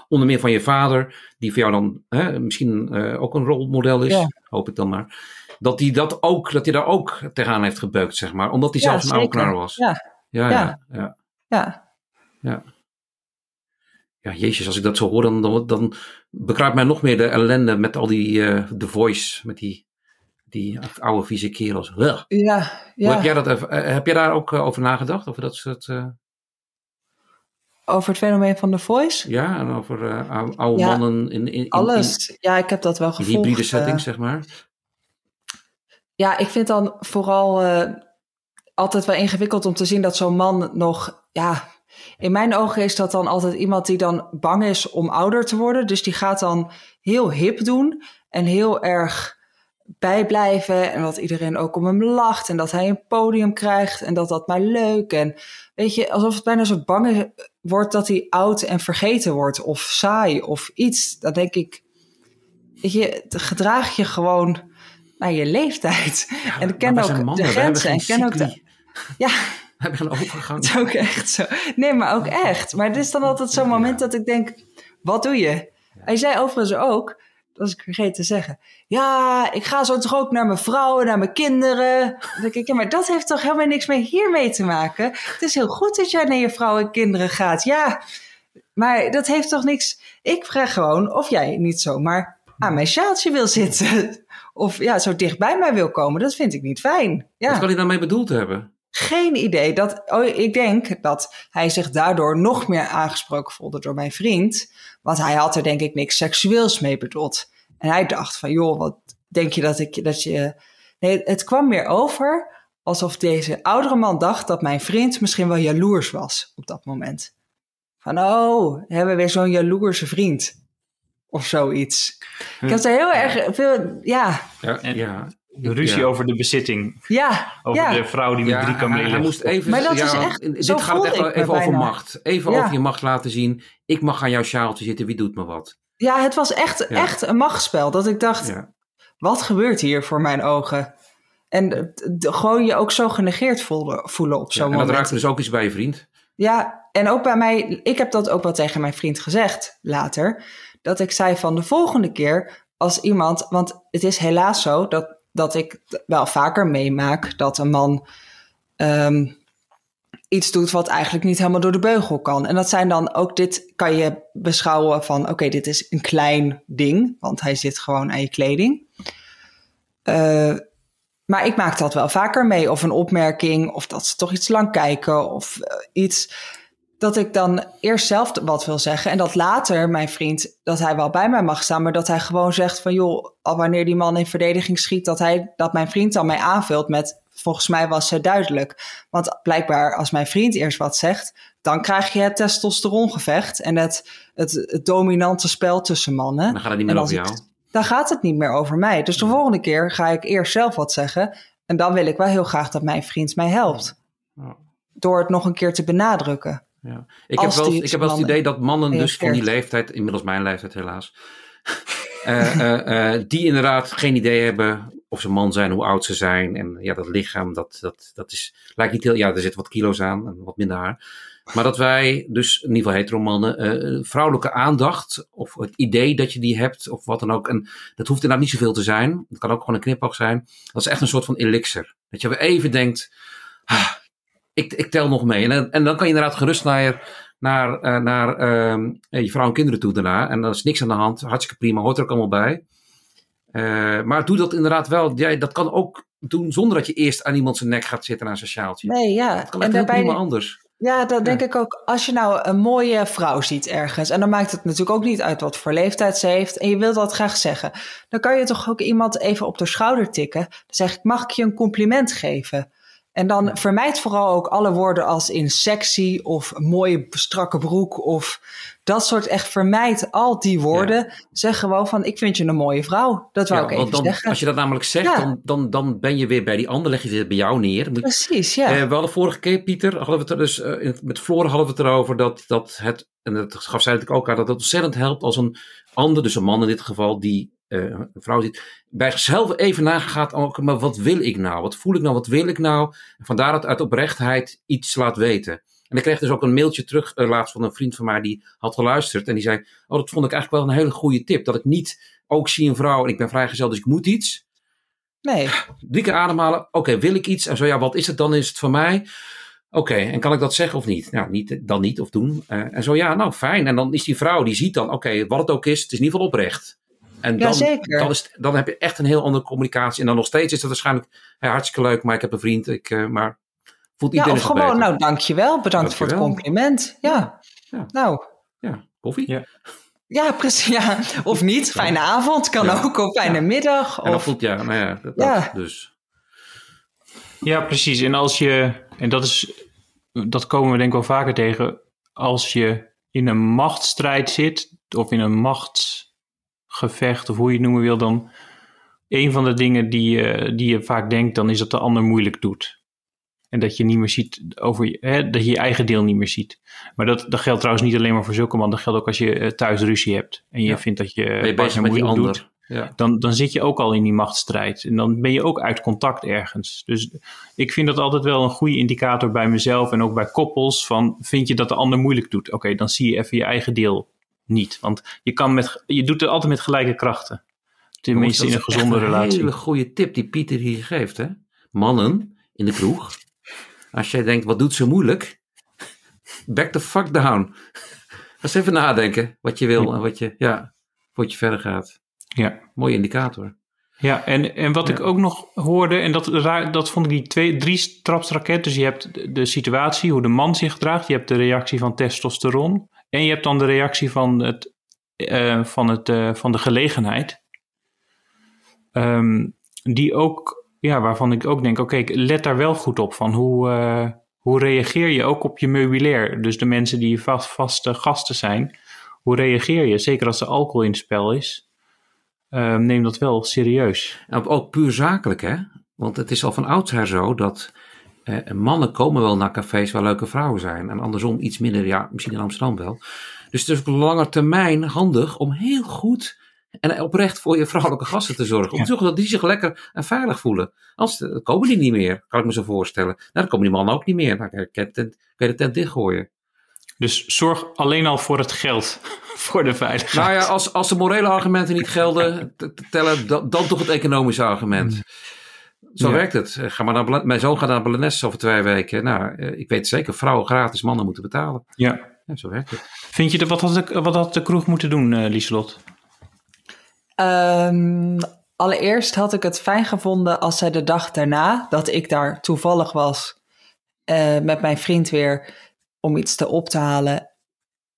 B: onder meer van je vader, die voor jou dan hè, misschien eh, ook een rolmodel is,
A: Ja.
B: hoop ik dan maar. Dat hij dat ook, dat hij daar ook tegenaan heeft gebeukt, zeg maar. Omdat hij
A: Ja,
B: zelf een oude knar was.
A: Ja,
B: ja, ja. ja.
A: ja.
B: Ja, jezus, als ik dat zo hoor, dan, dan, dan bekruipt mij nog meer de ellende met al die eh The Voice, met die, die oude vieze kerels.
A: Ja,
B: Hoe Heb,
A: ja.
B: jij dat, eh, heb jij daar ook over nagedacht? Over dat soort,
A: Over het fenomeen van de voice.
B: ja, en over eh, oude,
A: Ja,
B: mannen in, in, in,
A: Alles. ja, ik heb dat wel
B: in
A: gevolgd.
B: hybride
A: eh.
B: settings, zeg maar.
A: Ja, ik vind dan vooral eh, altijd wel ingewikkeld om te zien dat zo'n man nog, ja, in mijn ogen is dat dan altijd iemand die dan bang is om ouder te worden. Dus die gaat dan heel hip doen en heel erg bijblijven en dat iedereen ook om hem lacht en dat hij een podium krijgt en dat dat maar leuk en weet je, alsof het bijna zo bang is- wordt dat hij oud en vergeten wordt of saai of iets. Dan denk ik, weet je, gedraag je gewoon naar je leeftijd. en ik ken ook de grenzen en ken ook de... Ja,
B: We hebben een overgang.
A: het is ook echt zo. Nee, maar ook echt. Maar het is dan altijd zo'n moment dat ik denk, wat doe je? Hij zei overigens ook, was ik vergeten te zeggen. Ja, ik ga zo toch ook naar mijn vrouw en naar mijn kinderen. Dan denk ik, ja, maar dat heeft toch helemaal niks meer hiermee te maken? Het is heel goed dat jij naar je vrouw en kinderen gaat. Ja, maar dat heeft toch niks... Ik vraag gewoon of jij niet zomaar aan mijn sjaaltje wil zitten. Of ja, zo dicht bij mij wil komen. Dat vind ik niet fijn. Ja.
B: Wat kan hij daarmee bedoeld hebben?
A: Geen idee. Dat, oh, ik denk dat hij zich daardoor nog meer aangesproken voelde door mijn vriend. Want hij had er denk ik niks seksueels mee bedoeld. En hij dacht van, joh, wat denk je dat ik dat je... Nee, het kwam meer over alsof deze oudere man dacht dat mijn vriend misschien wel jaloers was op dat moment. Van, oh, we hebben weer zo'n jaloerse vriend. Of zoiets. Ik heb er heel erg veel, ja,
B: ja.
E: De ruzie
B: Ja.
E: over de bezitting.
A: Ja,
E: Over
A: ja.
E: de vrouw die met
B: Ja,
E: drie kamelen...
B: hij moest even.
A: Maar dat
B: ja,
A: is echt-
B: Dit gaat even, over macht. Even
A: Ja.
B: over je macht laten zien. Ik mag aan jouw sjaaltje zitten, wie doet me wat?
A: ja, het was echt,
B: Ja.
A: echt een machtsspel. Dat ik dacht,
B: Ja.
A: wat gebeurt hier voor mijn ogen? En gewoon je ook zo genegeerd voelen, voelen op
B: Ja,
A: zo'n
B: en dat
A: moment.
B: raakte dus ook eens bij je vriend.
A: Ja, en ook bij mij, ik heb dat ook wel tegen mijn vriend gezegd later. Dat ik zei van de volgende keer als iemand, want het is helaas zo dat, dat ik wel vaker meemaak dat een man ehm, iets doet wat eigenlijk niet helemaal door de beugel kan. En dat zijn dan ook dit, kan je beschouwen van oké, dit is een klein ding, want hij zit gewoon aan je kleding. Eh, maar ik maak dat wel vaker mee. Of een opmerking, of dat ze toch iets lang kijken, of eh, iets. Dat ik dan eerst zelf wat wil zeggen. En dat later mijn vriend, dat hij wel bij mij mag staan. Maar dat hij gewoon zegt van joh, al wanneer die man in verdediging schiet, dat, hij, dat mijn vriend dan mij aanvult met. Volgens mij was ze duidelijk. Want blijkbaar, als mijn vriend eerst wat zegt, dan krijg je het testosterongevecht en het, het, het dominante spel tussen mannen.
B: Dan gaat het niet meer over
A: ik-
B: jou.
A: dan gaat het niet meer over mij. Dus de volgende keer ga ik eerst zelf wat zeggen. En dan wil ik wel heel graag dat mijn vriend mij helpt. Door het nog een keer te benadrukken.
B: Ja. Ik, heb wel, ik heb wel het idee dat mannen dus van die leeftijd, inmiddels mijn leeftijd helaas, (laughs) eh, eh, eh, die inderdaad geen idee hebben of ze man zijn, hoe oud ze zijn. En ja, dat lichaam, dat, dat, dat is, lijkt niet heel, ja, er zitten wat kilo's aan en wat minder haar. Maar dat wij, dus in ieder geval hetero mannen, eh, vrouwelijke aandacht of het idee dat je die hebt of wat dan ook. En dat hoeft inderdaad niet zoveel te zijn. Het kan ook gewoon een knipoog zijn. Dat is echt een soort van elixir. Dat je weer even denkt, ah, ik, ik tel nog mee. En, dan- en dan kan je inderdaad gerust naar, naar, eh, naar ehm, je vrouw en kinderen toe daarna. En dan is niks aan de hand. Hartstikke prima, hoort er ook allemaal bij. Eh, maar doe dat inderdaad wel. Ja, dat kan ook doen zonder dat je eerst aan iemand zijn nek gaat zitten aan zijn sjaaltje.
A: Nee, ja.
B: Dat kan
A: En daarbij,
B: prima anders.
A: ja, dat
B: Ja.
A: denk ik ook. Als je nou een mooie vrouw ziet ergens. En dan maakt het natuurlijk ook niet uit wat voor leeftijd ze heeft. En je wilt dat graag zeggen. Dan kan je toch ook iemand even op de schouder tikken. Dan zeg ik, mag ik je een compliment geven? En dan vermijd vooral ook alle woorden als in sexy of mooie strakke broek of dat soort echt vermijd al die woorden. Zeg gewoon van ik vind je een mooie vrouw. Dat wou
B: Ja,
A: ik even
B: want dan,
A: zeggen.
B: als je dat namelijk zegt,
A: Ja.
B: dan, dan, dan ben je weer bij die ander, leg je het bij jou neer. Moet
A: Precies, ja.
B: Eh, we hadden vorige keer, Pieter, hadden we het er dus, eh, met Floor hadden we het erover dat, dat het, en dat gaf zij natuurlijk ook aan, dat het ontzettend helpt als een ander, dus een man in dit geval, die een vrouw ziet, bij zichzelf even nagaat, ook, maar wat wil ik nou? Wat voel ik nou? Wat wil ik nou? Vandaar dat uit oprechtheid iets laat weten. En ik kreeg dus ook een mailtje terug eh, laatst van een vriend van mij die had geluisterd en die zei, oh dat vond ik eigenlijk wel een hele goede tip, dat ik niet ook zie een vrouw en ik ben vrijgezel, dus ik moet iets
A: Nee,
B: drie keer ademhalen. Oké, wil ik iets? En zo ja, wat is het dan? Is het voor mij? Oké, en kan ik dat zeggen of niet? Nou, niet, dan niet of doen. Eh, en zo ja, nou fijn. En dan is die vrouw, die ziet dan, oké, wat het ook is, het is in ieder geval oprecht. En dan,
A: Jazeker.
B: dan, is, dan heb je echt een heel andere communicatie. En dan nog steeds is het waarschijnlijk ja, hartstikke leuk, maar ik heb een vriend. Ik, eh, maar voelt
A: ja,
B: iedereen
A: of
B: zich
A: gewoon,
B: beter?
A: nou dankjewel, bedankt voor het compliment. Ja,
B: Ja.
A: nou,
B: Ja, koffie?
E: Ja.
A: ja, precies. Ja. Of niet, fijne avond, kan
B: Ja.
A: ook, of fijne
B: Ja.
A: middag.
B: En
A: Of,
B: voelt, ja, nou ja, dat,
A: Ja.
B: dat dus.
E: Ja, precies. En als je, en dat is, dat komen we denk ik wel vaker tegen, als je in een machtsstrijd zit, of in een machtsgevecht, of hoe je het noemen wil, dan een van de dingen die je, die je vaak denkt, dan is dat de ander moeilijk doet. En dat je niet meer ziet over hè, dat je je eigen deel niet meer ziet. Maar dat, dat geldt trouwens niet alleen maar voor zulke mannen. Dat geldt ook als je eh, thuis ruzie hebt. En je
B: Ja.
E: vindt dat je
B: Ben je bezig
E: partner
B: met
E: moeilijk doet
B: Ja.
E: dan, dan zit je ook al in die machtsstrijd. En dan ben je ook uit contact ergens. Dus ik vind dat altijd wel een goede indicator bij mezelf en ook bij koppels. Van vind je dat de ander moeilijk doet? Oké, dan zie je even je eigen deel niet. Want je, kan met, je doet het altijd met gelijke krachten. Tenminste in een
B: Jongens, dat is
E: gezonde relatie.
B: Een hele goede tip die Pieter hier geeft. Hè? Mannen in de kroeg. Als jij denkt, wat doet ze moeilijk? Back the fuck down. Ga eens even nadenken wat je wil en wat je, ja, voordat je verder gaat.
E: Ja.
B: Mooie indicator.
E: Ja, en, en wat
B: Ja.
E: ik ook nog hoorde, en dat, dat vond ik die twee, drie trapsraket. Dus je hebt de situatie, hoe de man zich gedraagt. Je hebt de reactie van testosteron. En je hebt dan de reactie van, het, eh, van, het, eh, van de gelegenheid. Ehm, die ook, ja, waarvan ik ook denk, oké, let daar wel goed op. Van hoe, eh, hoe reageer je ook op je meubilair? Dus de mensen die vast, vaste gasten zijn. Hoe reageer je? Zeker als er alcohol in het spel is. eh, neem dat wel serieus.
B: En ook puur zakelijk, hè? Want het is al van oudsher zo dat eh, mannen komen wel naar cafés waar leuke vrouwen zijn. En andersom iets minder, ja, misschien in Amsterdam wel. Dus het is op lange termijn handig om heel goed en oprecht voor je vrouwelijke gasten te zorgen. Om te zorgen dat die zich lekker en veilig voelen. Anders eh, komen die niet meer, kan ik me zo voorstellen. Nou, dan komen die mannen ook niet meer. Dan kan je de tent, tent dichtgooien.
E: Dus zorg alleen al voor het geld, (laughs) voor de veiligheid.
B: Nou ja, als, als de morele argumenten niet gelden, tellen, dan, dan toch het economische argument. Zo werkt het. Ga maar naar, mijn zoon gaat naar Belenes over twee weken. Nou, eh, ik weet zeker, vrouwen gratis, mannen moeten betalen.
E: Ja.
B: ja zo werkt het.
E: Vind je, dat, wat, had de, wat had de kroeg moeten doen, uh, Lieselot?
A: Um, allereerst had ik het fijn gevonden als zij de dag daarna, dat ik daar toevallig was, uh, met mijn vriend weer, om iets te op te halen.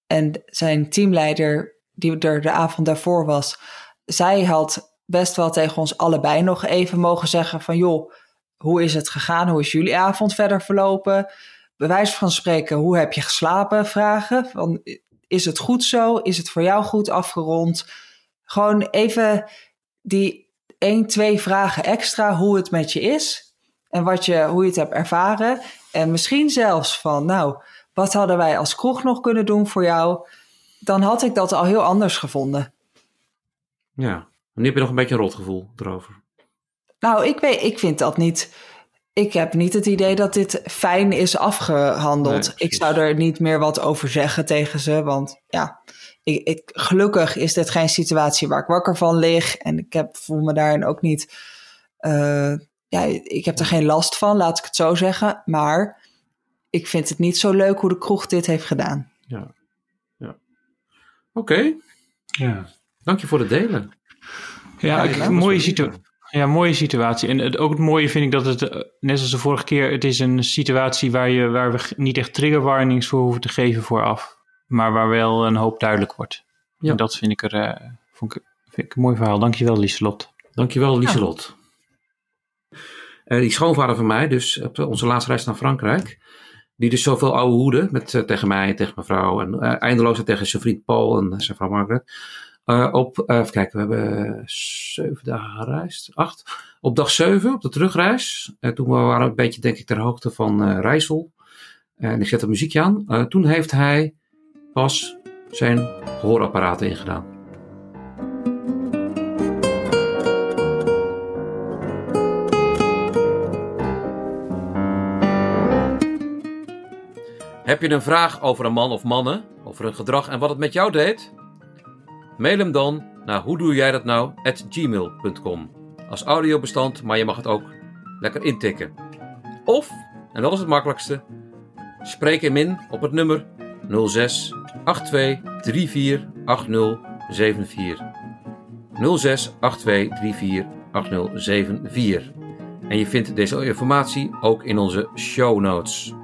A: En zijn teamleider, die er de avond daarvoor was, zij had best wel tegen ons allebei nog even mogen zeggen van joh, hoe is het gegaan? Hoe is jullie avond verder verlopen? Bewijs van spreken, hoe heb je geslapen? Vragen van is het goed zo? Is het voor jou goed afgerond? Gewoon even die één, twee vragen extra hoe het met je is en wat je, hoe je het hebt ervaren. En misschien zelfs van, nou, wat hadden wij als kroeg nog kunnen doen voor jou? Dan had ik dat al heel anders gevonden.
B: Ja, nu heb je nog een beetje een rotgevoel erover.
A: Nou, ik, weet, ik vind dat niet. Ik heb niet het idee dat dit fijn is afgehandeld. ik zou er niet meer wat over zeggen tegen ze. Want ja, ik, ik, gelukkig is dit geen situatie waar ik wakker van lig. En ik heb, voel me daarin ook niet. Uh, ja, ik heb er geen last van, laat ik het zo zeggen. Maar ik vind het niet zo leuk hoe de kroeg dit heeft gedaan.
B: Ja, ja. Oké.
E: Ja.
B: Dank je voor het delen.
E: Ja, ik, mooie, situ ja, mooie situatie. En het, ook het mooie vind ik dat het, eh, net als de vorige keer, het is een situatie waar, je, waar we niet echt trigger warnings voor hoeven te geven vooraf. Maar waar wel een hoop duidelijk wordt. Ja. En dat vind ik, er, uh, vond ik, vind ik een mooi verhaal. Dankjewel, Lieselot.
B: Dankjewel, Lieselot. Ja. Uh, die schoonvader van mij, dus op onze laatste reis naar Frankrijk, die dus zoveel oude hoeden met, uh, tegen mij, tegen mijn vrouw en uh, eindeloos tegen zijn vriend Paul en zijn vrouw Margaret. Uh, op, uh, even kijken, we hebben zeven dagen gereisd, acht. Op dag zeven, op de terugreis, uh, toen we waren een beetje, denk ik, ter hoogte van Rijssel. En ik zette muziekje aan. toen heeft hij pas zijn gehoorapparaten ingedaan.
D: Heb je een vraag over een man of mannen, over hun gedrag en wat het met jou deed? Mail hem dan naar hoe doe jij dat nou at gmail.com. Als audiobestand, maar je mag het ook lekker intikken. Of, en dat is het makkelijkste, spreek hem in op het nummer 06 82 34 8074. 06 82 34 8074. En je vindt deze informatie ook in onze show notes.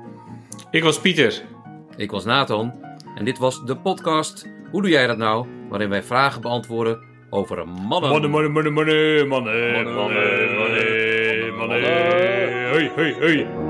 E: Ik was Pieter.
D: Ik was Nathan. En dit was de podcast Hoe doe jij dat nou? Waarin wij vragen beantwoorden over mannen.
C: Mannen, mannen, mannen, mannen, mannen, mannen, mannen, mannen, mannen. Hey, hey, hey.